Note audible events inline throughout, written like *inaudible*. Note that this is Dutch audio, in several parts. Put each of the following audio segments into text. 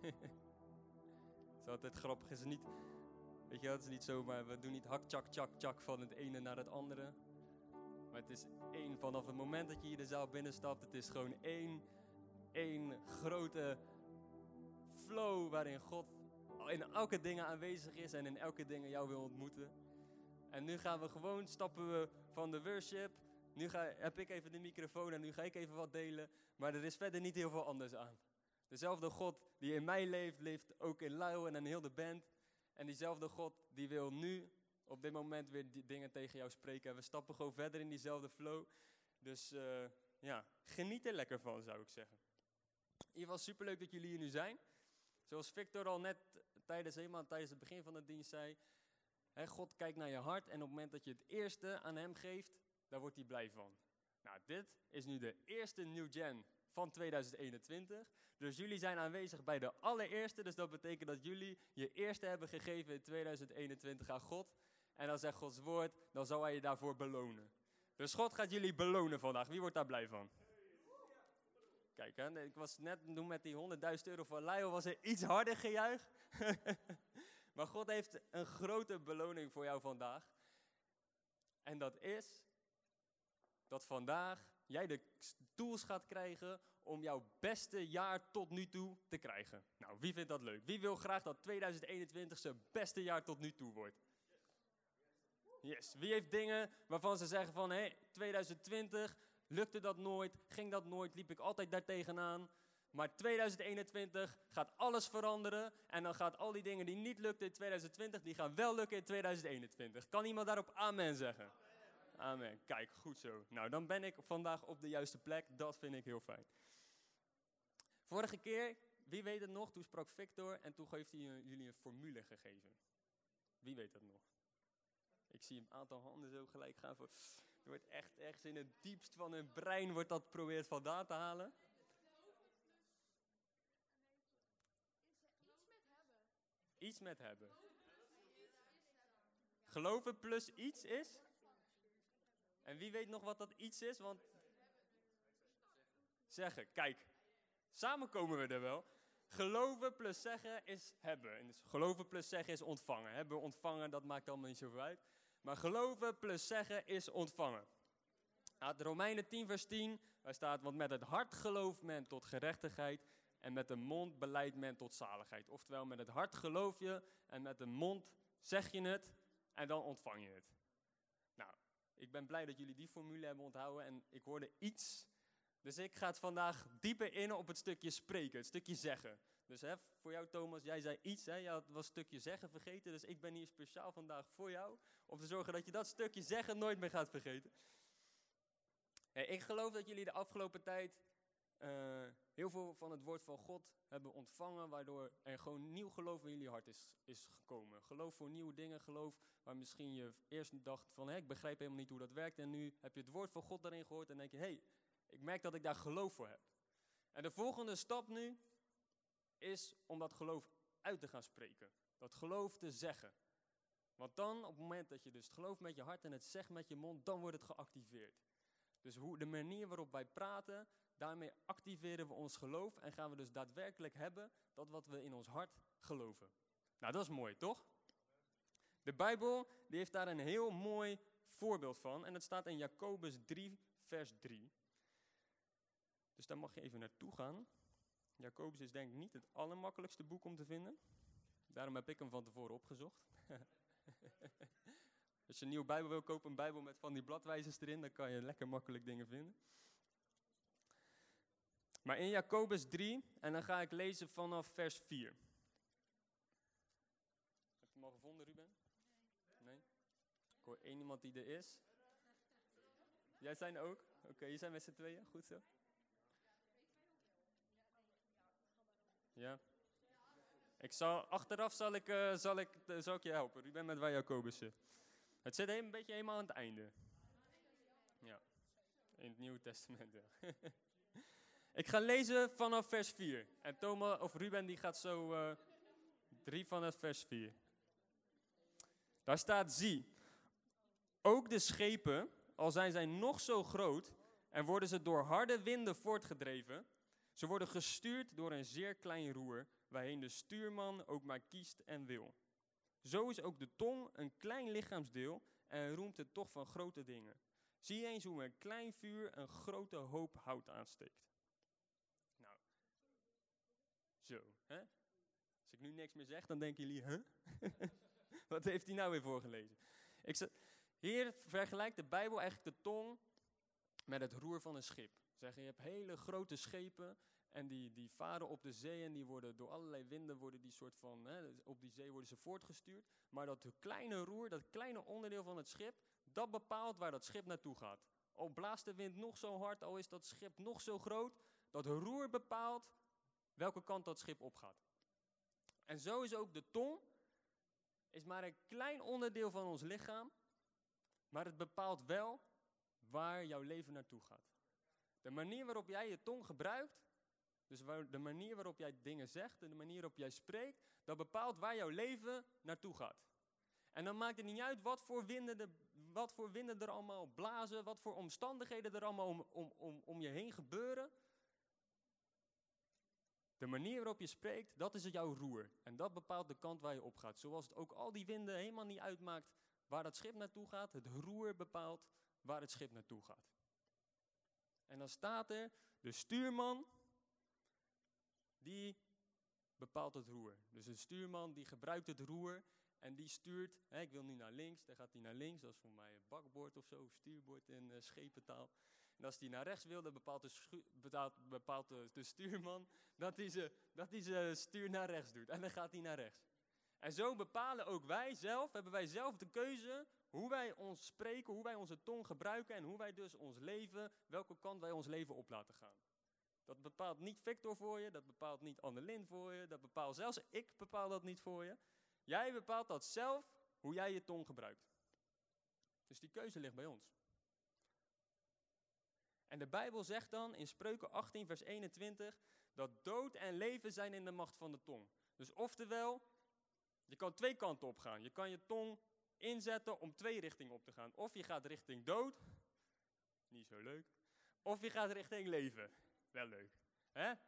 *laughs* het is altijd grappig. Het is niet, weet je, het is niet zomaar, we doen niet hak, tjak, tjak, tjak van het ene naar het andere. Maar het is één, vanaf het moment dat je hier de zaal binnenstapt, het is gewoon één, één grote flow waarin God in elke dingen aanwezig is en in elke dingen jou wil ontmoeten. En nu gaan we gewoon, stappen we van de worship. Nu ga, heb ik even de microfoon en nu ga ik even wat delen. Maar er is verder niet heel veel anders aan. Dezelfde God die in mij leeft, leeft ook in Lau en heel de band. En diezelfde God die wil nu op dit moment weer die dingen tegen jou spreken. En we stappen gewoon verder in diezelfde flow. Dus uh, ja, geniet er lekker van, zou ik zeggen. In ieder geval superleuk dat jullie hier nu zijn. Zoals Victor al net tijdens, helemaal tijdens het begin van de dienst zei. God kijkt naar je hart en op het moment dat je het eerste aan hem geeft, daar wordt hij blij van. Nou, dit is nu de eerste New Gen van 2021. Dus jullie zijn aanwezig bij de allereerste. Dus dat betekent dat jullie je eerste hebben gegeven in 2021 aan God. En dan zegt Gods woord, dan zal hij je daarvoor belonen. Dus God gaat jullie belonen vandaag. Wie wordt daar blij van? Kijk, hè, ik was net toen met die 100.000 euro van Lyle was er iets harder gejuich. *laughs* maar God heeft een grote beloning voor jou vandaag. En dat is dat vandaag jij de tools gaat krijgen om jouw beste jaar tot nu toe te krijgen. Nou, wie vindt dat leuk? Wie wil graag dat 2021 zijn beste jaar tot nu toe wordt? Yes. Wie heeft dingen waarvan ze zeggen van, hé, hey, 2020 lukte dat nooit, ging dat nooit, liep ik altijd daar tegenaan. Maar 2021 gaat alles veranderen en dan gaat al die dingen die niet lukten in 2020, die gaan wel lukken in 2021. Kan iemand daarop amen zeggen? Amen. Kijk, goed zo. Nou, dan ben ik vandaag op de juiste plek. Dat vind ik heel fijn. Vorige keer, wie weet het nog, toen sprak Victor en toen heeft hij jullie een formule gegeven. Wie weet het nog? Ik zie een aantal handen zo gelijk gaan. Voor, er wordt echt ergens in het diepst van hun brein wordt dat probeert vandaan te halen. Iets met hebben. Geloven plus iets is? En wie weet nog wat dat iets is? Want. Zeggen, kijk. Samen komen we er wel. Geloven plus zeggen is hebben. En dus geloven plus zeggen is ontvangen. Hebben ontvangen, dat maakt allemaal niet zoveel uit. Maar geloven plus zeggen is ontvangen. Uit Romeinen 10 vers 10, daar staat, want met het hart gelooft men tot gerechtigheid en met de mond beleidt men tot zaligheid. Oftewel, met het hart geloof je en met de mond zeg je het en dan ontvang je het. Nou, ik ben blij dat jullie die formule hebben onthouden en ik hoorde iets. Dus ik ga het vandaag dieper in op het stukje spreken, het stukje zeggen. Dus hè, voor jou Thomas, jij zei iets, hè, je was een stukje zeggen vergeten. Dus ik ben hier speciaal vandaag voor jou. Om te zorgen dat je dat stukje zeggen nooit meer gaat vergeten. ik geloof dat jullie de afgelopen tijd uh, heel veel van het woord van God hebben ontvangen, waardoor er gewoon nieuw geloof in jullie hart is, is gekomen. Geloof voor nieuwe dingen, geloof waar misschien je eerst dacht van, hé, ik begrijp helemaal niet hoe dat werkt. En nu heb je het woord van God daarin gehoord en denk je, hé, hey, ik merk dat ik daar geloof voor heb. En de volgende stap nu is om dat geloof uit te gaan spreken. Dat geloof te zeggen. Want dan, op het moment dat je dus het gelooft met je hart en het zegt met je mond, dan wordt het geactiveerd. Dus hoe, de manier waarop wij praten, daarmee activeren we ons geloof en gaan we dus daadwerkelijk hebben dat wat we in ons hart geloven. Nou, dat is mooi, toch? De Bijbel die heeft daar een heel mooi voorbeeld van en dat staat in Jacobus 3, vers 3. Dus daar mag je even naartoe gaan. Jacobus is denk ik niet het allermakkelijkste boek om te vinden. Daarom heb ik hem van tevoren opgezocht. *laughs* Als je een nieuwe Bijbel wil kopen, een Bijbel met van die bladwijzers erin, dan kan je lekker makkelijk dingen vinden. Maar in Jacobus 3, en dan ga ik lezen vanaf vers 4. Heb je hem al gevonden, Ruben? Nee? Ik hoor één iemand die er is. Jij zijn ook? Oké, je zijn met z'n tweeën, goed zo. Ja? Ik zal, achteraf zal ik, uh, zal, ik, uh, zal ik je helpen. U bent met wij Jacobussen. Het zit een beetje helemaal aan het einde. Ja, in het Nieuwe Testament. *laughs* Ik ga lezen vanaf vers 4. En Thomas of Ruben die gaat zo uh, drie vanaf vers 4. Daar staat, zie, ook de schepen, al zijn zij nog zo groot en worden ze door harde winden voortgedreven, ze worden gestuurd door een zeer klein roer, waarheen de stuurman ook maar kiest en wil. Zo is ook de tong een klein lichaamsdeel en roemt het toch van grote dingen. Zie eens hoe een klein vuur een grote hoop hout aansteekt. Nou, zo, hè? Als ik nu niks meer zeg, dan denken jullie, huh? *laughs* Wat heeft hij nou weer voorgelezen? Ik hier vergelijkt de Bijbel eigenlijk de tong met het roer van een schip. Zeggen, je hebt hele grote schepen en die, die varen op de zee en die worden door allerlei winden worden die soort van, hè, op die zee worden ze voortgestuurd. Maar dat kleine roer, dat kleine onderdeel van het schip, dat bepaalt waar dat schip naartoe gaat. Al blaast de wind nog zo hard, al is dat schip nog zo groot, dat roer bepaalt welke kant dat schip opgaat. En zo is ook de tong, is maar een klein onderdeel van ons lichaam, maar het bepaalt wel waar jouw leven naartoe gaat. De manier waarop jij je tong gebruikt, dus de manier waarop jij dingen zegt en de manier waarop jij spreekt, dat bepaalt waar jouw leven naartoe gaat. En dan maakt het niet uit wat voor winden, de, wat voor winden er allemaal blazen, wat voor omstandigheden er allemaal om, om, om, om je heen gebeuren. De manier waarop je spreekt, dat is jouw roer. En dat bepaalt de kant waar je op gaat. Zoals het ook al die winden helemaal niet uitmaakt waar dat schip naartoe gaat. Het roer bepaalt waar het schip naartoe gaat. En dan staat er, de stuurman, die bepaalt het roer. Dus een stuurman die gebruikt het roer en die stuurt, hè, ik wil nu naar links, dan gaat hij naar links. Dat is voor mij een bakbord of zo, stuurbord in uh, schepentaal. En als hij naar rechts wil, dan bepaalt de, de, stuurman dat hij, ze, dat hij ze stuur naar rechts doet. En dan gaat hij naar rechts. En zo bepalen ook wij zelf, hebben wij zelf de keuze hoe wij ons spreken, hoe wij onze tong gebruiken en hoe wij dus ons leven, welke kant wij ons leven op laten gaan. Dat bepaalt niet Victor voor je, dat bepaalt niet Annelien voor je, dat bepaalt zelfs ik bepaal dat niet voor je. Jij bepaalt dat zelf, hoe jij je tong gebruikt. Dus die keuze ligt bij ons. En de Bijbel zegt dan in Spreuken 18, vers 21, dat dood en leven zijn in de macht van de tong. Dus oftewel, je kan twee kanten op gaan. Je kan je tong inzetten om twee richtingen op te gaan. Of je gaat richting dood, niet zo leuk. Of je gaat richting leven, wel leuk.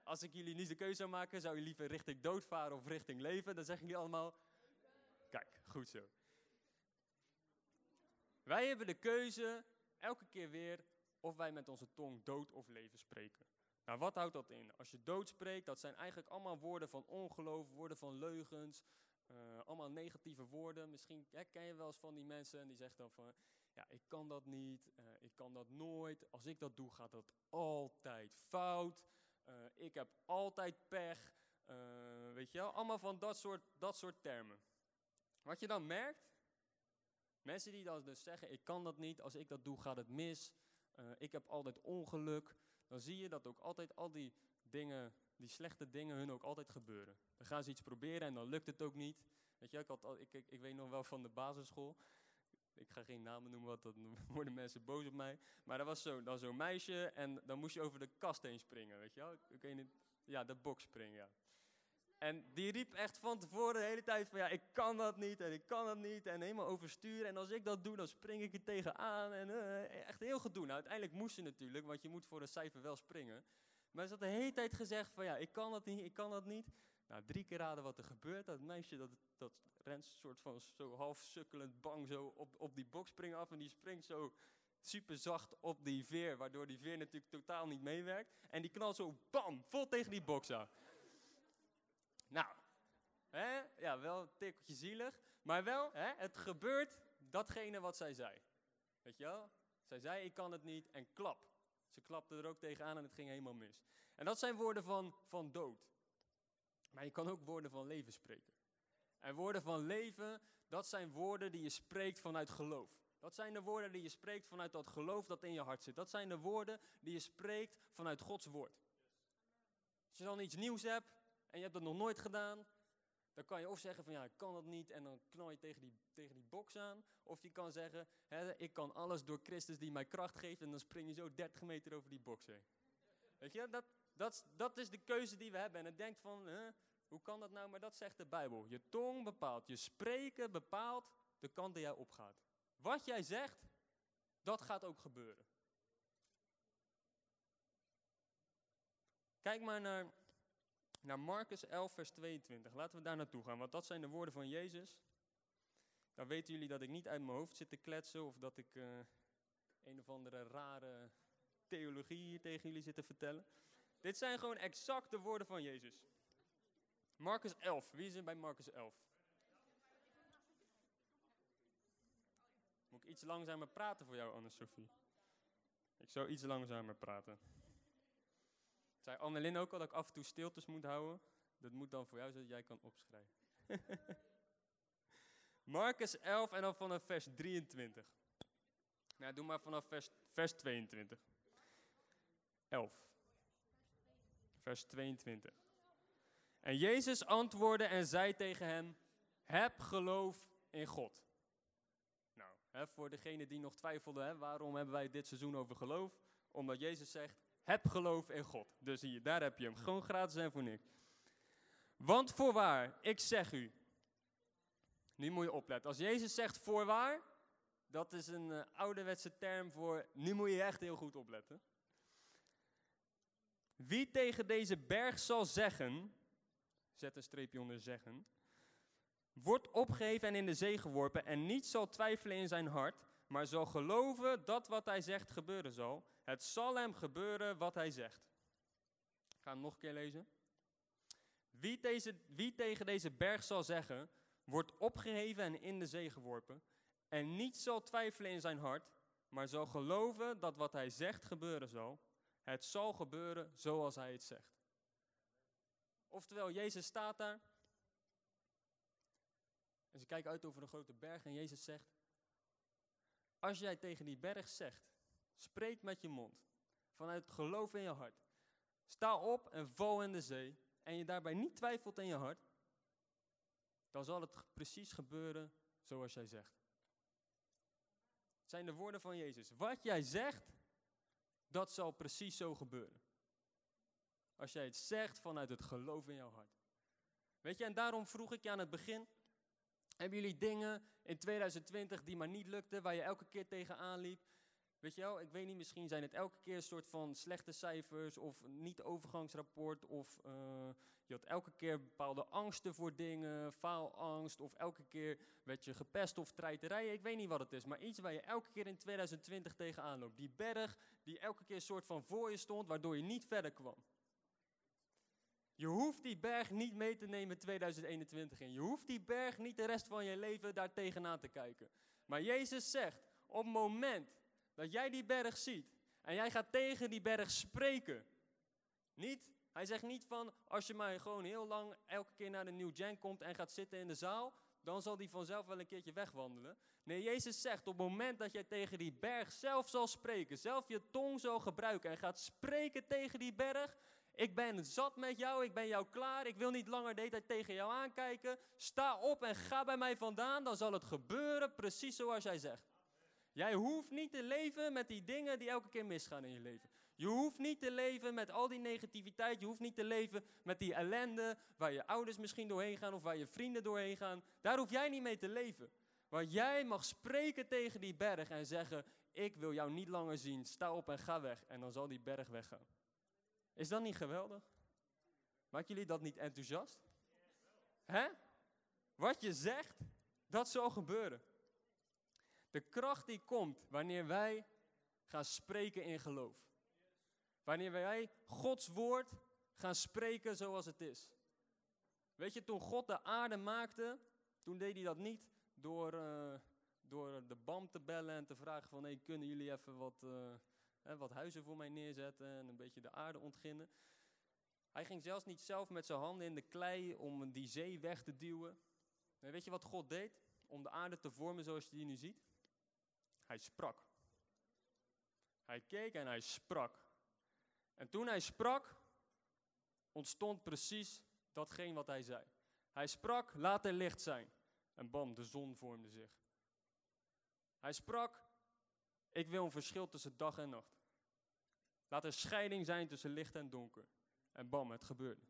Als ik jullie niet de keuze zou maken, zou je liever richting dood varen of richting leven? Dan zeggen jullie allemaal, kijk, goed zo. Wij hebben de keuze, elke keer weer, of wij met onze tong dood of leven spreken. Nou, wat houdt dat in? Als je dood spreekt, dat zijn eigenlijk allemaal woorden van ongeloof, woorden van leugens, uh, allemaal negatieve woorden. Misschien ken je wel eens van die mensen en die zeggen dan van, ja, ik kan dat niet, uh, ik kan dat nooit. Als ik dat doe, gaat dat altijd fout. Uh, ik heb altijd pech. weet je wel, allemaal van dat soort, dat soort termen. Wat je dan merkt, mensen die dan dus zeggen, ik kan dat niet, als ik dat doe, gaat het mis. ik heb altijd ongeluk. Dan zie je dat ook altijd al die dingen die slechte dingen hun ook altijd gebeuren. Dan gaan ze iets proberen en dan lukt het ook niet. Weet je, ik, had ik, ik, ik weet nog wel van de basisschool. Ik ga geen namen noemen, want dan *laughs* worden mensen boos op mij. Maar er was zo'n zo meisje en dan moest je over de kast heen springen, weet je wel? Niet, ja, de box springen, ja. En die riep echt van tevoren de hele tijd van ja, ik kan dat niet en ik kan dat niet en helemaal oversturen. En als ik dat doe, dan spring ik er tegenaan en uh, echt heel gedoe. Nou, uiteindelijk moest ze natuurlijk, want je moet voor een cijfer wel springen. Maar ze had de hele tijd gezegd van ja, ik kan dat niet, ik kan dat niet. Nou, drie keer raden wat er gebeurt. Dat meisje dat, dat rent soort van zo half sukkelend bang zo op, op die box springen af. En die springt zo super zacht op die veer, waardoor die veer natuurlijk totaal niet meewerkt. En die knalt zo bam, vol tegen die box aan. Nou, hè? ja, wel een tikkeltje zielig. Maar wel, hè, het gebeurt datgene wat zij zei. Weet je wel? Zij zei, ik kan het niet en klap. Ze klapte er ook tegenaan en het ging helemaal mis. En dat zijn woorden van, van dood. Maar je kan ook woorden van leven spreken. En woorden van leven, dat zijn woorden die je spreekt vanuit geloof. Dat zijn de woorden die je spreekt vanuit dat geloof dat in je hart zit. Dat zijn de woorden die je spreekt vanuit Gods woord. Als je dan iets nieuws hebt en je hebt dat nog nooit gedaan, dan kan je of zeggen van ja, ik kan dat niet en dan knal je tegen die, tegen die box aan. Of je kan zeggen, hè, ik kan alles door Christus die mij kracht geeft en dan spring je zo 30 meter over die box heen. Weet je, dat, dat, dat is de keuze die we hebben. En het denkt van, hè, hoe kan dat nou? Maar dat zegt de Bijbel. Je tong bepaalt, je spreken bepaalt de kant die jij opgaat. Wat jij zegt, dat gaat ook gebeuren. Kijk maar naar naar Marcus 11, vers 22. Laten we daar naartoe gaan, want dat zijn de woorden van Jezus. Dan weten jullie dat ik niet uit mijn hoofd zit te kletsen of dat ik eh, een of andere rare theologie hier tegen jullie zit te vertellen. Dit zijn gewoon exact de woorden van Jezus. Marcus 11. Wie is er bij Marcus 11? Moet ik iets langzamer praten voor jou, Anne-Sophie? Ik zou iets langzamer praten. Zei Annelien ook al dat ik af en toe stiltes moet houden? Dat moet dan voor jou, zodat jij kan opschrijven. *laughs* Marcus 11 en dan vanaf vers 23. Nou, doe maar vanaf vers, vers 22. 11. Vers 22. En Jezus antwoordde en zei tegen hem: Heb geloof in God. Nou, hè, voor degene die nog twijfelden, hè, waarom hebben wij dit seizoen over geloof? Omdat Jezus zegt: Heb geloof in God. Dus daar heb je hem. Gewoon gratis en voor niks. Want voorwaar, ik zeg u. Nu moet je opletten. Als Jezus zegt voorwaar, dat is een uh, ouderwetse term voor. Nu moet je echt heel goed opletten. Wie tegen deze berg zal zeggen, zet een streepje onder zeggen, wordt opgeheven en in de zee geworpen en niet zal twijfelen in zijn hart, maar zal geloven dat wat hij zegt gebeuren zal. Het zal hem gebeuren wat hij zegt. Ik ga hem nog een keer lezen. Wie, deze, wie tegen deze berg zal zeggen, wordt opgeheven en in de zee geworpen, en niet zal twijfelen in zijn hart, maar zal geloven dat wat hij zegt gebeuren zal. Het zal gebeuren zoals hij het zegt. Oftewel, Jezus staat daar. En ze kijken uit over een grote berg en Jezus zegt, als jij tegen die berg zegt, spreek met je mond, vanuit het geloof in je hart. Sta op en val in de zee en je daarbij niet twijfelt in je hart, dan zal het precies gebeuren zoals jij zegt. Het zijn de woorden van Jezus. Wat jij zegt, dat zal precies zo gebeuren. Als jij het zegt vanuit het geloof in jouw hart. Weet je, en daarom vroeg ik je aan het begin, hebben jullie dingen in 2020 die maar niet lukten, waar je elke keer tegenaan liep? Weet je wel, ik weet niet, misschien zijn het elke keer een soort van slechte cijfers of niet overgangsrapport of uh, je had elke keer bepaalde angsten voor dingen, faalangst of elke keer werd je gepest of treiterijen. Ik weet niet wat het is, maar iets waar je elke keer in 2020 tegenaan loopt. Die berg die elke keer een soort van voor je stond, waardoor je niet verder kwam. Je hoeft die berg niet mee te nemen 2021 in. Je hoeft die berg niet de rest van je leven daar tegenaan te kijken. Maar Jezus zegt, op het moment dat jij die berg ziet en jij gaat tegen die berg spreken. Niet, hij zegt niet van, als je maar gewoon heel lang elke keer naar de New Gen komt en gaat zitten in de zaal, dan zal die vanzelf wel een keertje wegwandelen. Nee, Jezus zegt, op het moment dat jij tegen die berg zelf zal spreken, zelf je tong zal gebruiken en gaat spreken tegen die berg, ik ben zat met jou, ik ben jou klaar, ik wil niet langer de hele tegen jou aankijken. Sta op en ga bij mij vandaan, dan zal het gebeuren precies zoals jij zegt. Jij hoeft niet te leven met die dingen die elke keer misgaan in je leven. Je hoeft niet te leven met al die negativiteit. Je hoeft niet te leven met die ellende waar je ouders misschien doorheen gaan of waar je vrienden doorheen gaan. Daar hoef jij niet mee te leven. Maar jij mag spreken tegen die berg en zeggen: Ik wil jou niet langer zien. Sta op en ga weg. En dan zal die berg weggaan. Is dat niet geweldig? Maakt jullie dat niet enthousiast? Hè? Wat je zegt, dat zal gebeuren. De kracht die komt wanneer wij gaan spreken in geloof. Wanneer wij Gods woord gaan spreken zoals het is. Weet je, toen God de aarde maakte, toen deed hij dat niet door, uh, door de bam te bellen en te vragen van, hey, kunnen jullie even wat, uh, wat huizen voor mij neerzetten en een beetje de aarde ontginnen. Hij ging zelfs niet zelf met zijn handen in de klei om die zee weg te duwen. En weet je wat God deed? Om de aarde te vormen zoals je die nu ziet? Hij sprak. Hij keek en hij sprak. En toen hij sprak, ontstond precies datgene wat hij zei. Hij sprak, laat er licht zijn. En bam, de zon vormde zich. Hij sprak, ik wil een verschil tussen dag en nacht. Laat er scheiding zijn tussen licht en donker. En bam, het gebeurde.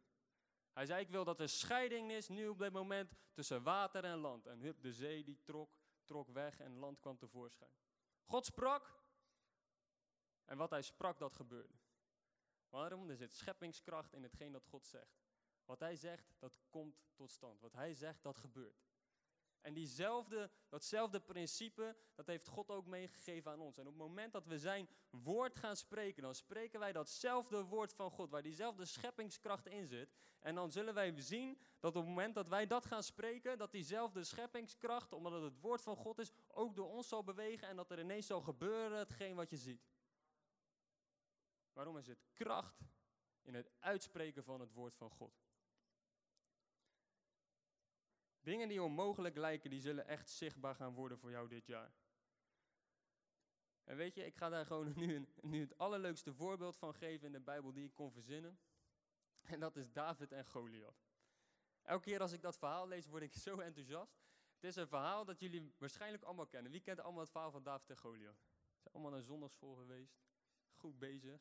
Hij zei, ik wil dat er scheiding is nu op dit moment tussen water en land. En hup, de zee die trok, trok weg en land kwam tevoorschijn. God sprak en wat hij sprak, dat gebeurde. Waarom? Er zit scheppingskracht in hetgeen dat God zegt. Wat hij zegt, dat komt tot stand. Wat hij zegt, dat gebeurt. En diezelfde, datzelfde principe, dat heeft God ook meegegeven aan ons. En op het moment dat we zijn woord gaan spreken, dan spreken wij datzelfde woord van God, waar diezelfde scheppingskracht in zit. En dan zullen wij zien dat op het moment dat wij dat gaan spreken, dat diezelfde scheppingskracht, omdat het het woord van God is, ook door ons zal bewegen en dat er ineens zal gebeuren hetgeen wat je ziet. Waarom is het kracht in het uitspreken van het woord van God? Dingen die onmogelijk lijken, die zullen echt zichtbaar gaan worden voor jou dit jaar. En weet je, ik ga daar gewoon *laughs* nu, nu het allerleukste voorbeeld van geven in de Bijbel die ik kon verzinnen. En dat is David en Goliath. Elke keer als ik dat verhaal lees, word ik zo enthousiast. Het is een verhaal dat jullie waarschijnlijk allemaal kennen. Wie kent allemaal het verhaal van David en Goliath? Ze zijn allemaal naar zondagschool geweest. Goed bezig.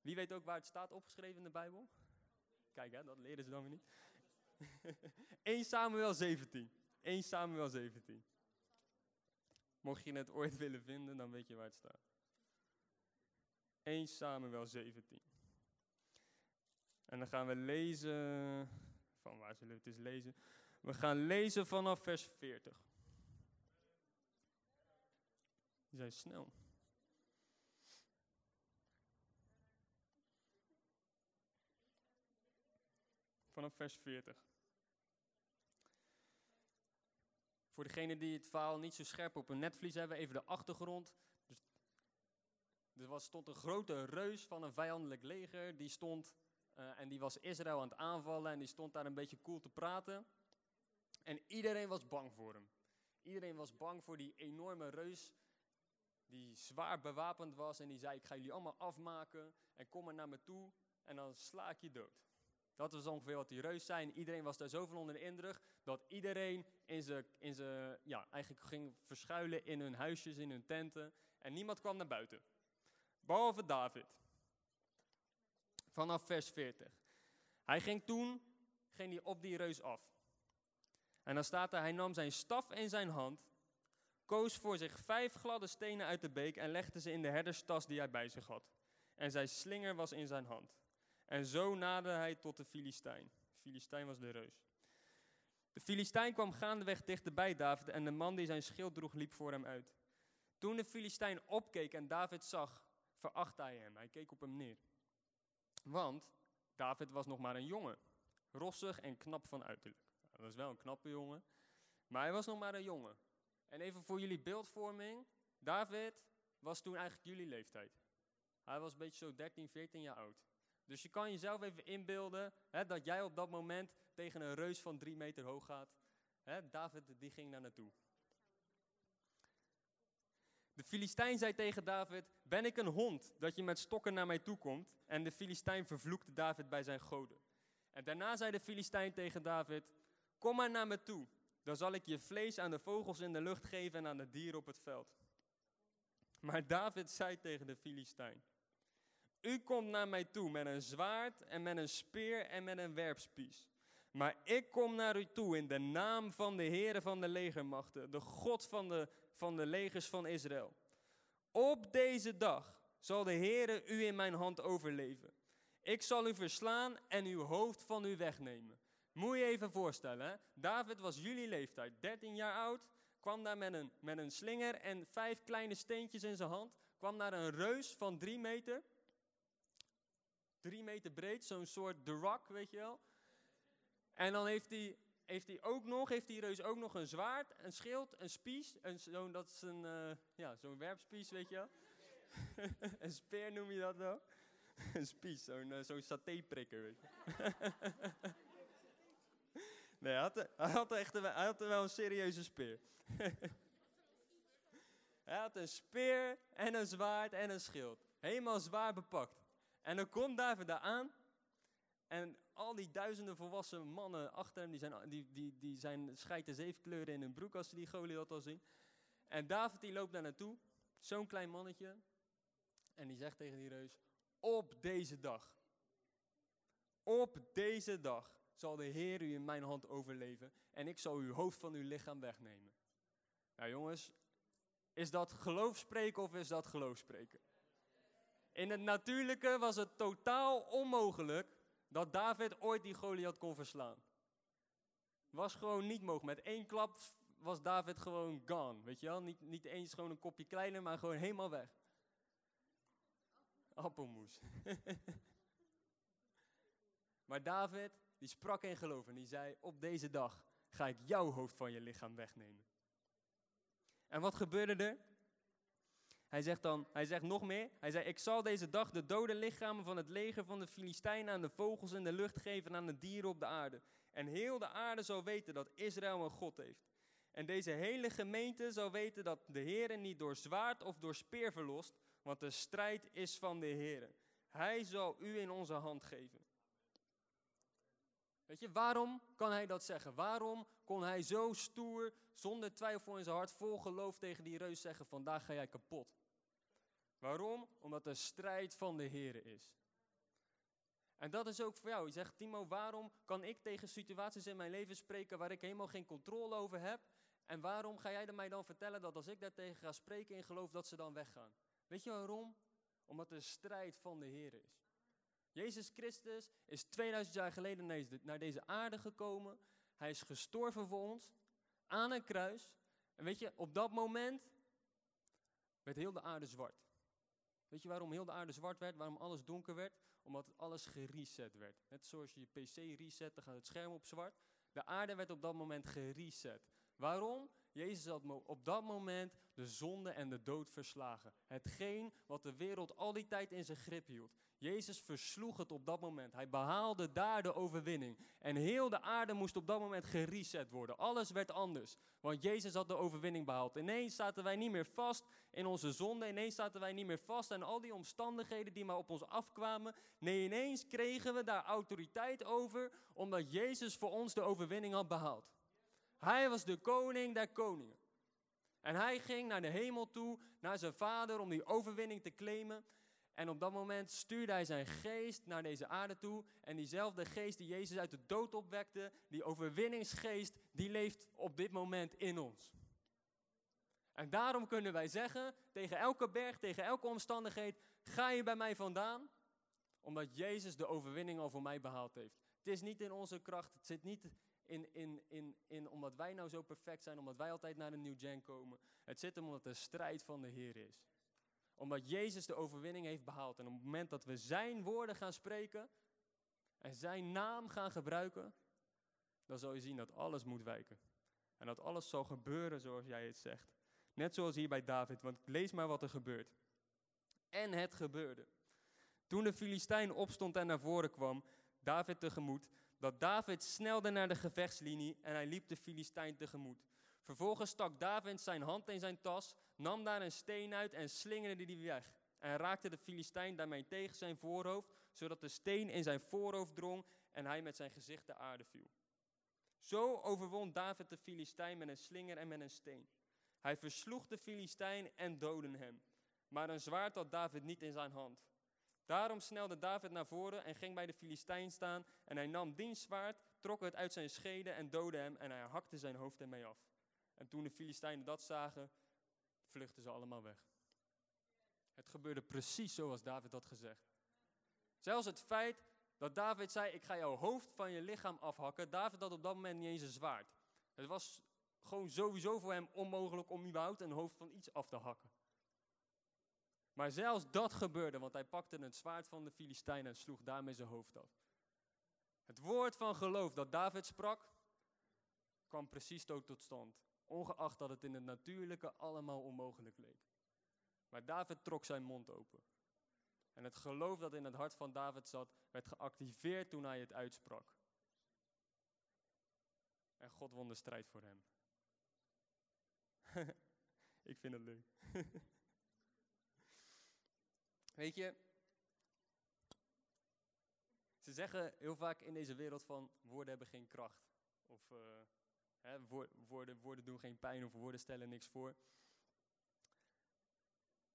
Wie weet ook waar het staat opgeschreven in de Bijbel? Kijk, hè, dat leren ze dan weer niet. *laughs* 1 Samuel 17. 1 Samuel 17. Mocht je het ooit willen vinden, dan weet je waar het staat. 1 Samuel 17. En dan gaan we lezen. Van waar zullen we het eens lezen? We gaan lezen vanaf vers 40. Die zijn snel. Vanaf vers 40. Voor degenen die het verhaal niet zo scherp op hun netvlies hebben, even de achtergrond. Dus, er stond een grote reus van een vijandelijk leger, die stond uh, en die was Israël aan het aanvallen en die stond daar een beetje cool te praten. En iedereen was bang voor hem. Iedereen was bang voor die enorme reus die zwaar bewapend was en die zei, ik ga jullie allemaal afmaken en kom maar naar me toe en dan sla ik je dood. Dat was ongeveer wat die reus zijn. Iedereen was daar zoveel onder de indruk dat iedereen in zijn, in zijn, ja, eigenlijk ging verschuilen in hun huisjes, in hun tenten. En niemand kwam naar buiten. Behalve David. Vanaf vers 40. Hij ging toen ging hij op die reus af. En dan staat er, hij nam zijn staf in zijn hand, koos voor zich vijf gladde stenen uit de beek en legde ze in de herderstas die hij bij zich had. En zijn slinger was in zijn hand. En zo naderde hij tot de Filistijn. Filistijn was de reus. De Filistijn kwam gaandeweg dichterbij David en de man die zijn schild droeg liep voor hem uit. Toen de Filistijn opkeek en David zag, verachtte hij hem. Hij keek op hem neer. Want David was nog maar een jongen, rossig en knap van uiterlijk. Dat was wel een knappe jongen, maar hij was nog maar een jongen. En even voor jullie beeldvorming, David was toen eigenlijk jullie leeftijd. Hij was een beetje zo 13, 14 jaar oud. Dus je kan jezelf even inbeelden hè, dat jij op dat moment tegen een reus van drie meter hoog gaat. Hè, David die ging daar naartoe. De Filistijn zei tegen David, ben ik een hond dat je met stokken naar mij toe komt? En de Filistijn vervloekte David bij zijn goden. En daarna zei de Filistijn tegen David, kom maar naar me toe. Dan zal ik je vlees aan de vogels in de lucht geven en aan de dieren op het veld. Maar David zei tegen de Filistijn, u komt naar mij toe met een zwaard en met een speer en met een werpspies. Maar ik kom naar u toe in de naam van de Heere van de legermachten, de God van de, van de legers van Israël. Op deze dag zal de Heere u in mijn hand overleven. Ik zal u verslaan en uw hoofd van u wegnemen. Moet je even voorstellen? David was jullie leeftijd, 13 jaar oud, kwam daar met een, met een slinger en vijf kleine steentjes in zijn hand, kwam naar een reus van drie meter, drie meter breed, zo'n soort The Rock, weet je wel. En dan heeft hij, heeft hij ook nog, heeft die reus ook nog een zwaard, een schild, een spies. Een, zo, dat is een, uh, ja, zo'n werpspies, weet je wel. *laughs* een speer noem je dat wel. *laughs* een spies, zo'n uh, zo'n satéprikker, weet je. *laughs* nee, hij had, hij, echt een, hij had wel een serieuze speer. *laughs* hij had een speer en een zwaard en een schild. Helemaal zwaar bepakt. En dan komt David daar aan. En al die duizenden volwassen mannen achter hem, die zijn, die, die, die zijn scheiden zeven kleuren in hun broek als ze die Goliath al zien. En David die loopt daar naartoe, zo'n klein mannetje. En die zegt tegen die reus, op deze dag, op deze dag zal de Heer u in mijn hand overleven en ik zal uw hoofd van uw lichaam wegnemen. Nou jongens, is dat geloofspreken of is dat geloofspreken? In het natuurlijke was het totaal onmogelijk dat David ooit die Goliath kon verslaan. Was gewoon niet mogelijk. Met één klap was David gewoon gone, weet je wel? Niet, niet eens gewoon een kopje kleiner, maar gewoon helemaal weg. Appelmoes. *laughs* maar David, die sprak in geloof en die zei, op deze dag ga ik jouw hoofd van je lichaam wegnemen. En wat gebeurde er? Hij zegt dan, hij zegt nog meer. Hij zei, ik zal deze dag de dode lichamen van het leger van de Filistijnen aan de vogels in de lucht geven en aan de dieren op de aarde. En heel de aarde zal weten dat Israël een God heeft. En deze hele gemeente zal weten dat de Heer niet door zwaard of door speer verlost, want de strijd is van de Heer. Hij zal u in onze hand geven. Weet je, waarom kan hij dat zeggen? Waarom kon hij zo stoer, zonder twijfel in zijn hart, vol geloof tegen die reus zeggen: Vandaag ga jij kapot? Waarom? Omdat de strijd van de Heer is. En dat is ook voor jou. Je zegt, Timo, waarom kan ik tegen situaties in mijn leven spreken waar ik helemaal geen controle over heb? En waarom ga jij er mij dan vertellen dat als ik daar tegen ga spreken in geloof, dat ze dan weggaan? Weet je waarom? Omdat de strijd van de Heer is. Jezus Christus is 2000 jaar geleden naar deze aarde gekomen. Hij is gestorven voor ons aan een kruis. En weet je, op dat moment werd heel de aarde zwart. Weet je waarom heel de aarde zwart werd? Waarom alles donker werd? Omdat alles gereset werd. Net zoals je je PC reset, dan gaat het scherm op zwart. De aarde werd op dat moment gereset. Waarom? Jezus had op dat moment de zonde en de dood verslagen. Hetgeen wat de wereld al die tijd in zijn grip hield. Jezus versloeg het op dat moment. Hij behaalde daar de overwinning. En heel de aarde moest op dat moment gereset worden. Alles werd anders. Want Jezus had de overwinning behaald. Ineens zaten wij niet meer vast in onze zonde. Ineens zaten wij niet meer vast aan al die omstandigheden die maar op ons afkwamen. Nee, ineens kregen we daar autoriteit over. Omdat Jezus voor ons de overwinning had behaald. Hij was de koning der koningen. En hij ging naar de hemel toe, naar zijn vader, om die overwinning te claimen. En op dat moment stuurde hij zijn geest naar deze aarde toe. En diezelfde geest die Jezus uit de dood opwekte, die overwinningsgeest, die leeft op dit moment in ons. En daarom kunnen wij zeggen, tegen elke berg, tegen elke omstandigheid, ga je bij mij vandaan, omdat Jezus de overwinning al voor mij behaald heeft. Het is niet in onze kracht, het zit niet in, in, in, in omdat wij nou zo perfect zijn, omdat wij altijd naar de New Gen komen. Het zit hem omdat de strijd van de Heer is. Omdat Jezus de overwinning heeft behaald. En op het moment dat we zijn woorden gaan spreken en zijn naam gaan gebruiken, dan zal je zien dat alles moet wijken. En dat alles zal gebeuren zoals jij het zegt. Net zoals hier bij David, want lees maar wat er gebeurt. En het gebeurde. Toen de Filistijn opstond en naar voren kwam, David tegemoet, dat David snelde naar de gevechtslinie en hij liep de Filistijn tegemoet. Vervolgens stak David zijn hand in zijn tas, nam daar een steen uit en slingerde die weg. En raakte de Filistijn daarmee tegen zijn voorhoofd, zodat de steen in zijn voorhoofd drong en hij met zijn gezicht de aarde viel. Zo overwon David de Filistijn met een slinger en met een steen. Hij versloeg de Filistijn en doodde hem. Maar een zwaard had David niet in zijn hand. Daarom snelde David naar voren en ging bij de Filistijn staan. En hij nam diens zwaard, trok het uit zijn schede en doodde hem. En hij hakte zijn hoofd ermee af. En toen de Filistijnen dat zagen, vluchtten ze allemaal weg. Het gebeurde precies zoals David had gezegd. Zelfs het feit dat David zei: Ik ga jouw hoofd van je lichaam afhakken. David had op dat moment niet eens een zwaard. Het was gewoon sowieso voor hem onmogelijk om überhaupt een hoofd van iets af te hakken. Maar zelfs dat gebeurde, want hij pakte het zwaard van de Filistijnen en sloeg daarmee zijn hoofd af. Het woord van geloof dat David sprak, kwam precies tot stand. Ongeacht dat het in het natuurlijke allemaal onmogelijk leek. Maar David trok zijn mond open. En het geloof dat in het hart van David zat, werd geactiveerd toen hij het uitsprak. En God won de strijd voor hem. *laughs* Ik vind het leuk. *laughs* Weet je, ze zeggen heel vaak in deze wereld van woorden hebben geen kracht. Of uh, hè, woorden, woorden doen geen pijn of woorden stellen niks voor.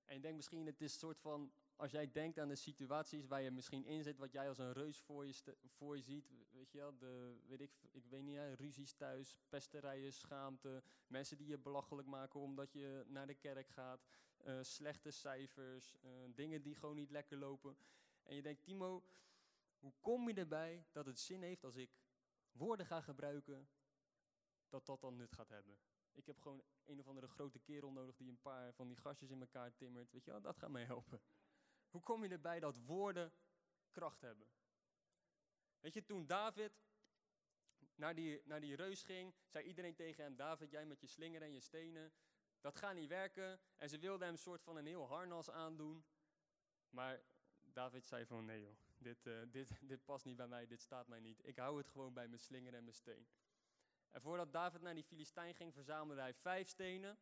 En je denkt misschien, het is een soort van, als jij denkt aan de situaties waar je misschien in zit, wat jij als een reus voor je, voor je ziet, weet je wel, de, weet ik, ik weet niet, ruzies thuis, pesterijen, schaamte, mensen die je belachelijk maken omdat je naar de kerk gaat, uh, slechte cijfers, uh, dingen die gewoon niet lekker lopen. En je denkt, Timo, Hoe kom je erbij dat het zin heeft als ik woorden ga gebruiken, dat dat dan nut gaat hebben? Ik heb gewoon een of andere grote kerel nodig die een paar van die gastjes in elkaar timmert. Weet je wel, dat gaat mij helpen. Hoe kom je erbij dat woorden kracht hebben? Weet je, toen David naar die, naar die reus ging, zei iedereen tegen hem: David, jij met je slinger en je stenen, dat gaat niet werken. En ze wilden hem een soort van een heel harnas aandoen. Maar David zei van nee joh, dit, uh, dit, dit past niet bij mij, dit staat mij niet. Ik hou het gewoon bij mijn slinger en mijn steen. En voordat David naar die Filistijn ging, verzamelde hij vijf stenen.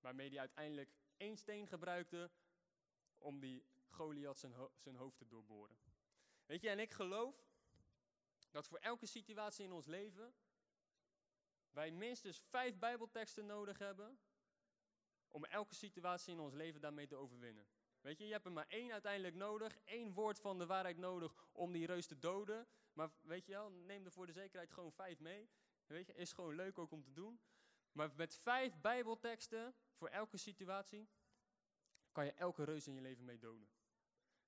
Waarmee hij uiteindelijk één steen gebruikte om die Goliath zijn, zijn hoofd te doorboren. Weet je, en ik geloof dat voor elke situatie in ons leven wij minstens vijf Bijbelteksten nodig hebben om elke situatie in ons leven daarmee te overwinnen. Weet je, je hebt er maar één uiteindelijk nodig, één woord van de waarheid nodig om die reus te doden. Maar weet je wel, neem er voor de zekerheid gewoon vijf mee. Weet je, is gewoon leuk ook om te doen. Maar met vijf Bijbelteksten voor elke situatie kan je elke reus in je leven mee doden.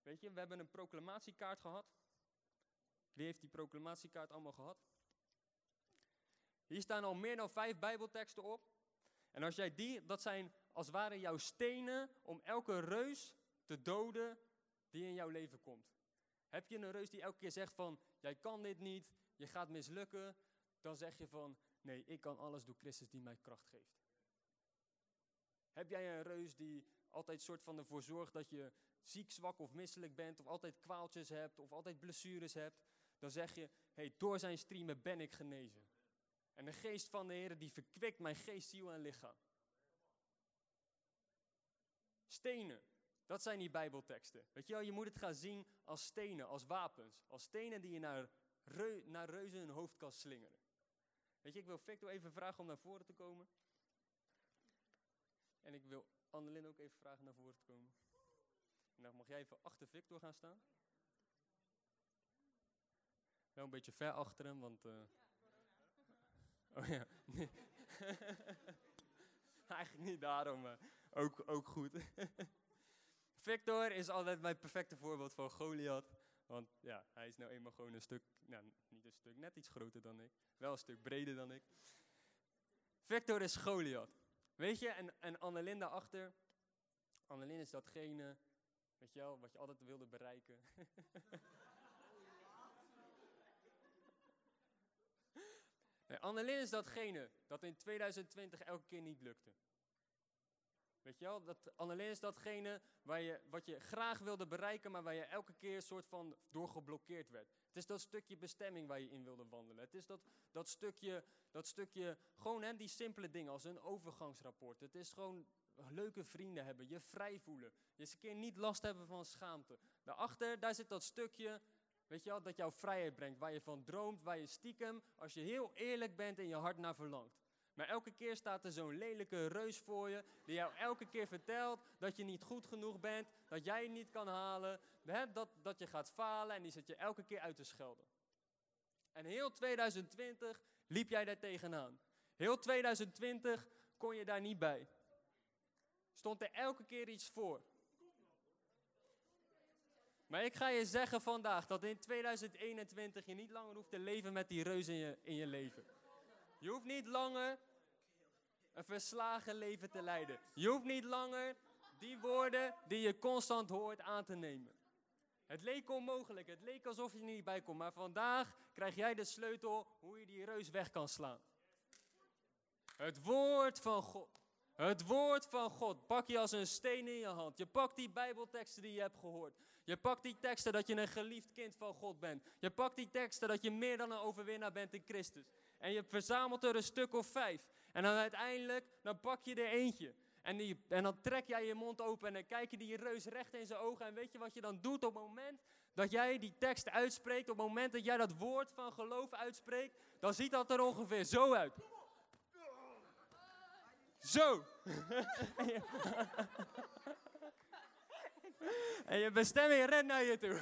Weet je, we hebben een proclamatiekaart gehad. Wie heeft die proclamatiekaart allemaal gehad? Hier staan al meer dan vijf Bijbelteksten op. En als jij die, dat zijn als het ware jouw stenen om elke reus te doden die in jouw leven komt. Heb je een reus die elke keer zegt van, jij kan dit niet, je gaat mislukken, dan zeg je van, nee, ik kan alles door Christus die mij kracht geeft. Heb jij een reus die altijd soort van ervoor zorgt dat je ziek, zwak of misselijk bent, of altijd kwaaltjes hebt, of altijd blessures hebt, dan zeg je, hey, door zijn streamen ben ik genezen. En de geest van de Heer die verkwikt mijn geest, ziel en lichaam. Stenen, dat zijn die Bijbelteksten. Weet je wel, je moet het gaan zien als stenen, als wapens. Als stenen die je naar, naar reuzen hun hoofd kan slingeren. Weet je, ik wil Victor even vragen om naar voren te komen. En ik wil Annelien ook even vragen naar voren te komen. En dan mag jij even achter Victor gaan staan. Wel een beetje ver achter hem, want... Uh... Oh ja. *laughs* Eigenlijk niet daarom, maar ook, ook goed. *laughs* Victor is altijd mijn perfecte voorbeeld van Goliath. Want ja, hij is nou eenmaal gewoon een stuk, nou niet een stuk, net iets groter dan ik. Wel een stuk breder dan ik. Victor is Goliath. Weet je, en, en Annelinda achter. Annelin is datgene, weet je wel, wat je altijd wilde bereiken. *laughs* nee, Annelin is datgene dat in 2020 elke keer niet lukte. Weet je wel, dat, Annelien is datgene waar je, wat je graag wilde bereiken, maar waar je elke keer soort van door geblokkeerd werd. Is dat stukje bestemming waar je in wilde wandelen. Het is dat, dat stukje, dat stukje gewoon hè, die simpele dingen als een overgangsrapport. Het is gewoon leuke vrienden hebben, je vrij voelen. Je eens een keer niet last hebben van schaamte. Daarachter, daar zit dat stukje, weet je wel, dat jouw vrijheid brengt. Waar je van droomt, waar je stiekem, als je heel eerlijk bent, in je hart naar verlangt. Maar elke keer staat er zo'n lelijke reus voor je, die jou elke keer vertelt dat je niet goed genoeg bent, dat jij het niet kan halen, dat, dat je gaat falen en die zet je elke keer uit te schelden. En heel 2020 liep jij daar tegenaan. Heel 2020 kon je daar niet bij. Stond er elke keer iets voor. Maar ik ga je zeggen vandaag dat in 2021 je niet langer hoeft te leven met die reus in je, in je leven. Je hoeft niet langer een verslagen leven te leiden. Je hoeft niet langer die woorden die je constant hoort aan te nemen. Het leek onmogelijk, het leek alsof je er niet bij kon, maar vandaag krijg jij de sleutel hoe je die reus weg kan slaan. Het woord van God. Het woord van God pak je als een steen in je hand. Je pakt die Bijbelteksten die je hebt gehoord. Je pakt die teksten dat je een geliefd kind van God bent. Je pakt die teksten dat je meer dan een overwinnaar bent in Christus. En je verzamelt er een stuk of vijf. En dan uiteindelijk, dan pak je er eentje. En, en dan trek jij je mond open en dan kijk je die reus recht in zijn ogen. En weet je wat je dan doet op het moment dat jij die tekst uitspreekt? Op het moment dat jij dat woord van geloof uitspreekt, dan ziet dat er ongeveer zo uit. Zo. *laughs* en je bestemming rent naar je toe.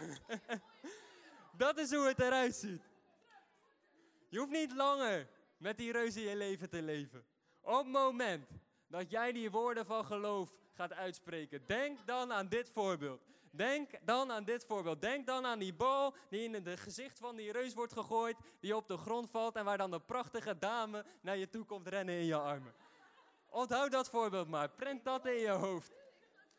*laughs* dat is hoe het eruit ziet. Je hoeft niet langer met die reus in je leven te leven. Op het moment dat jij die woorden van geloof gaat uitspreken, denk dan aan dit voorbeeld. Denk dan aan dit voorbeeld. Denk dan aan die bal die in het gezicht van die reus wordt gegooid, die op de grond valt en waar dan de prachtige dame naar je toe komt rennen in je armen. Onthoud dat voorbeeld maar. Print dat in je hoofd.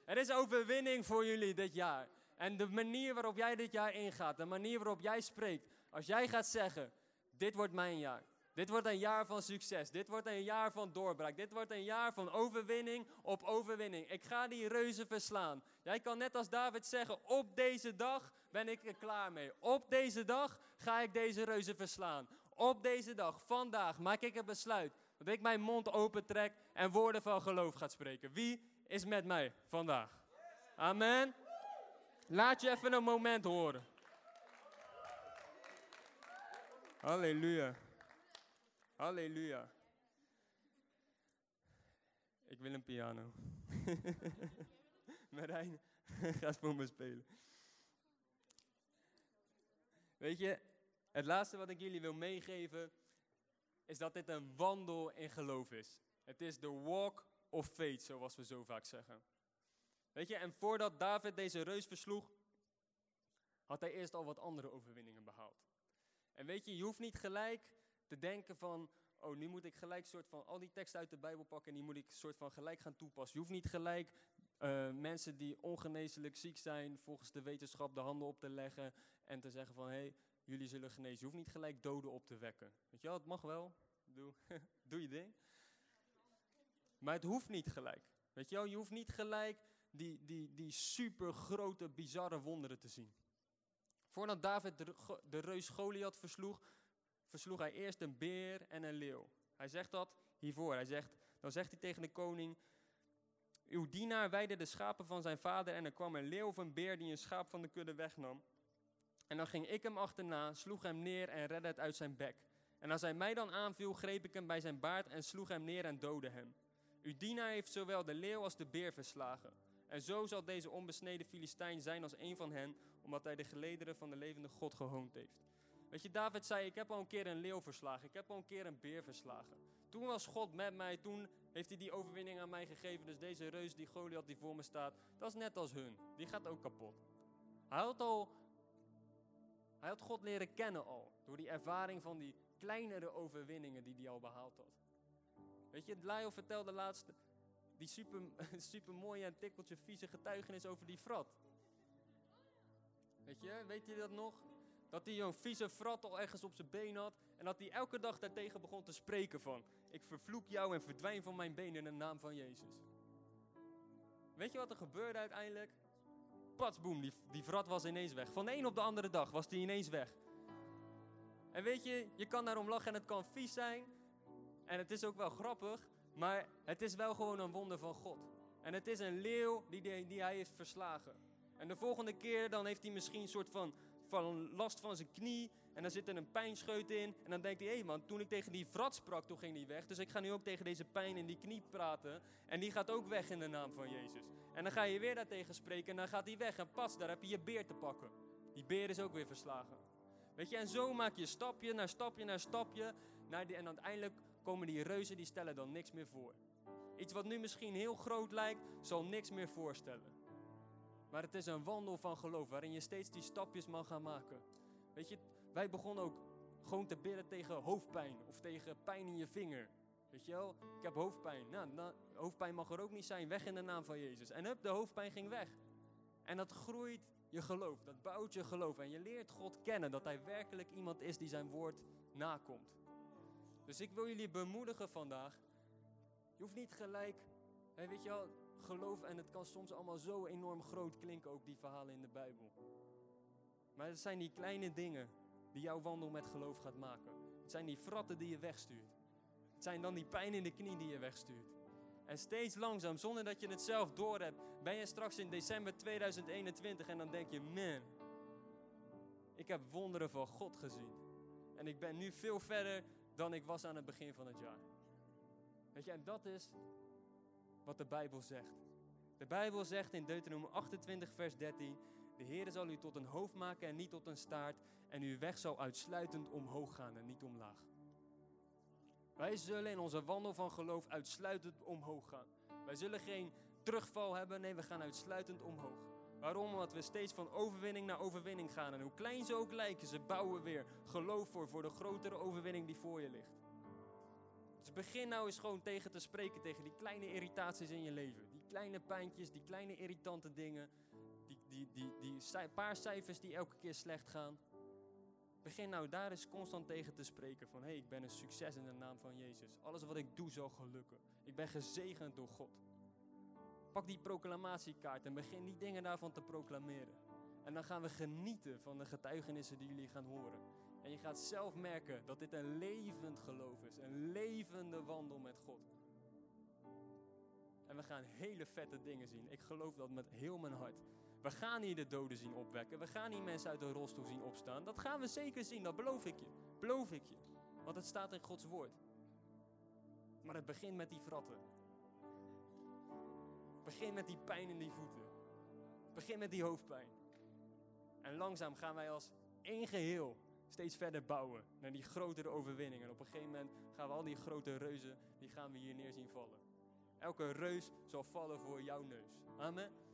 Er is overwinning voor jullie dit jaar. En de manier waarop jij dit jaar ingaat, de manier waarop jij spreekt, als jij gaat zeggen, dit wordt mijn jaar. Dit wordt een jaar van succes. Dit wordt een jaar van doorbraak. Dit wordt een jaar van overwinning op overwinning. Ik ga die reuzen verslaan. Jij kan net als David zeggen: Op deze dag ben ik er klaar mee. Op deze dag ga ik deze reuzen verslaan. Op deze dag, vandaag, maak ik een besluit dat ik mijn mond opentrek en woorden van geloof ga spreken. Wie is met mij vandaag? Amen. Laat je even een moment horen. Halleluja. Halleluja. Ik wil een piano. *laughs* Marijn, *laughs* ga voor me spelen. Weet je, het laatste wat ik jullie wil meegeven is dat dit een wandel in geloof is. Het is de walk of faith, zoals we zo vaak zeggen. Weet je, en voordat David deze reus versloeg, had hij eerst al wat andere overwinningen behaald. En weet je, je hoeft niet gelijk te denken van, oh, nu moet ik gelijk soort van al die teksten uit de Bijbel pakken en die moet ik soort van gelijk gaan toepassen. Je hoeft niet gelijk uh, mensen die ongeneeslijk ziek zijn, volgens de wetenschap de handen op te leggen en te zeggen van, hé, hey, jullie zullen genezen. Je hoeft niet gelijk doden op te wekken. Weet je wel, het mag wel. Doe, *laughs* doe je ding. Maar het hoeft niet gelijk. Weet je wel, je hoeft niet gelijk die, die, die super grote, bizarre wonderen te zien. Voordat David de, de reus Goliath versloeg, versloeg hij eerst een beer en een leeuw. Hij zegt dat hiervoor. Hij zegt, dan zegt hij tegen de koning, uw dienaar weide de schapen van zijn vader en er kwam een leeuw of een beer die een schaap van de kudde wegnam. En dan ging ik hem achterna, sloeg hem neer en redde het uit zijn bek. En als hij mij dan aanviel, greep ik hem bij zijn baard en sloeg hem neer en doodde hem. Uw dienaar heeft zowel de leeuw als de beer verslagen. En zo zal deze onbesneden Filistijn zijn als een van hen, omdat hij de gelederen van de levende God gehoond heeft. Weet je, David zei, ik heb al een keer een leeuw verslagen, ik heb al een keer een beer verslagen. Toen was God met mij, toen heeft hij die overwinning aan mij gegeven. Dus deze reus, die Goliath die voor me staat, dat is net als hun. Die gaat ook kapot. Hij had al, hij had God leren kennen al, door die ervaring van die kleinere overwinningen die hij al behaald had. Weet je, Lyle vertelde laatst die super, *laughs* super mooie en tikkeltje vieze getuigenis over die frat. Weet je, weet je dat nog? Dat hij een vieze frat al ergens op zijn been had. En dat hij elke dag daartegen begon te spreken van... Ik vervloek jou en verdwijn van mijn benen in de naam van Jezus. Weet je wat er gebeurde uiteindelijk? Patsboom, die, die vrat was ineens weg. Van de een op de andere dag was die ineens weg. En weet je, je kan daarom lachen en het kan vies zijn. En het is ook wel grappig. Maar het is wel gewoon een wonder van God. En het is een leeuw die, die, die hij heeft verslagen. En de volgende keer dan heeft hij misschien een soort van, van last van zijn knie. En dan zit er een pijnscheut in. En dan denkt hij, hé hey man, toen ik tegen die vrat sprak, toen ging die weg. Dus ik ga nu ook tegen deze pijn in die knie praten. En die gaat ook weg in de naam van Jezus. En dan ga je weer daartegen spreken en dan gaat die weg. En pas, daar heb je je beer te pakken. Die beer is ook weer verslagen. Weet je, en zo maak je stapje naar stapje naar stapje. Naar die, en uiteindelijk komen die reuzen, die stellen dan niks meer voor. Iets wat nu misschien heel groot lijkt, zal niks meer voorstellen. Maar het is een wandel van geloof waarin je steeds die stapjes mag gaan maken. Weet je, wij begonnen ook gewoon te bidden tegen hoofdpijn of tegen pijn in je vinger. Weet je wel, ik heb hoofdpijn. Nou, hoofdpijn mag er ook niet zijn. Weg in de naam van Jezus. En hup, de hoofdpijn ging weg. En dat groeit je geloof. Dat bouwt je geloof. En je leert God kennen. Dat Hij werkelijk iemand is die zijn woord nakomt. Dus ik wil jullie bemoedigen vandaag. Je hoeft niet gelijk, weet je wel, geloof en het kan soms allemaal zo enorm groot klinken, ook die verhalen in de Bijbel. Maar het zijn die kleine dingen die jouw wandel met geloof gaat maken. Het zijn die fratten die je wegstuurt. Het zijn dan die pijn in de knie die je wegstuurt. En steeds langzaam, zonder dat je het zelf doorhebt, ben je straks in december 2021 en dan denk je, man, ik heb wonderen van God gezien. En ik ben nu veel verder dan ik was aan het begin van het jaar. Weet je, en dat is wat de Bijbel zegt. De Bijbel zegt in Deuteronomium 28, vers 13: De Heer zal u tot een hoofd maken en niet tot een staart, en uw weg zal uitsluitend omhoog gaan en niet omlaag. Wij zullen in onze wandel van geloof uitsluitend omhoog gaan. Wij zullen geen terugval hebben, nee, we gaan uitsluitend omhoog. Waarom? Omdat we steeds van overwinning naar overwinning gaan. En hoe klein ze ook lijken, ze bouwen weer geloof voor, voor de grotere overwinning die voor je ligt. Dus begin nou eens gewoon tegen te spreken tegen die kleine irritaties in je leven. Die kleine pijntjes, die kleine irritante dingen. Die, die, die, die paar cijfers die elke keer slecht gaan. Begin nou daar eens constant tegen te spreken van hé, hey, ik ben een succes in de naam van Jezus. Alles wat ik doe zal gelukken. Ik ben gezegend door God. Pak die proclamatiekaart en begin die dingen daarvan te proclameren. En dan gaan we genieten van de getuigenissen die jullie gaan horen. En je gaat zelf merken dat dit een levend geloof is. Een levende wandel met God. En we gaan hele vette dingen zien. Ik geloof dat met heel mijn hart. We gaan hier de doden zien opwekken. We gaan hier mensen uit de rolstoel zien opstaan. Dat gaan we zeker zien, dat beloof ik je. Beloof ik je. Want het staat in Gods woord. Maar het begint met die vratten. Begin met die pijn in die voeten. Begin met die hoofdpijn. En langzaam gaan wij als één geheel steeds verder bouwen naar die grotere overwinning. En op een gegeven moment gaan we al die grote reuzen, die gaan we hier neer zien vallen. Elke reus zal vallen voor jouw neus. Amen.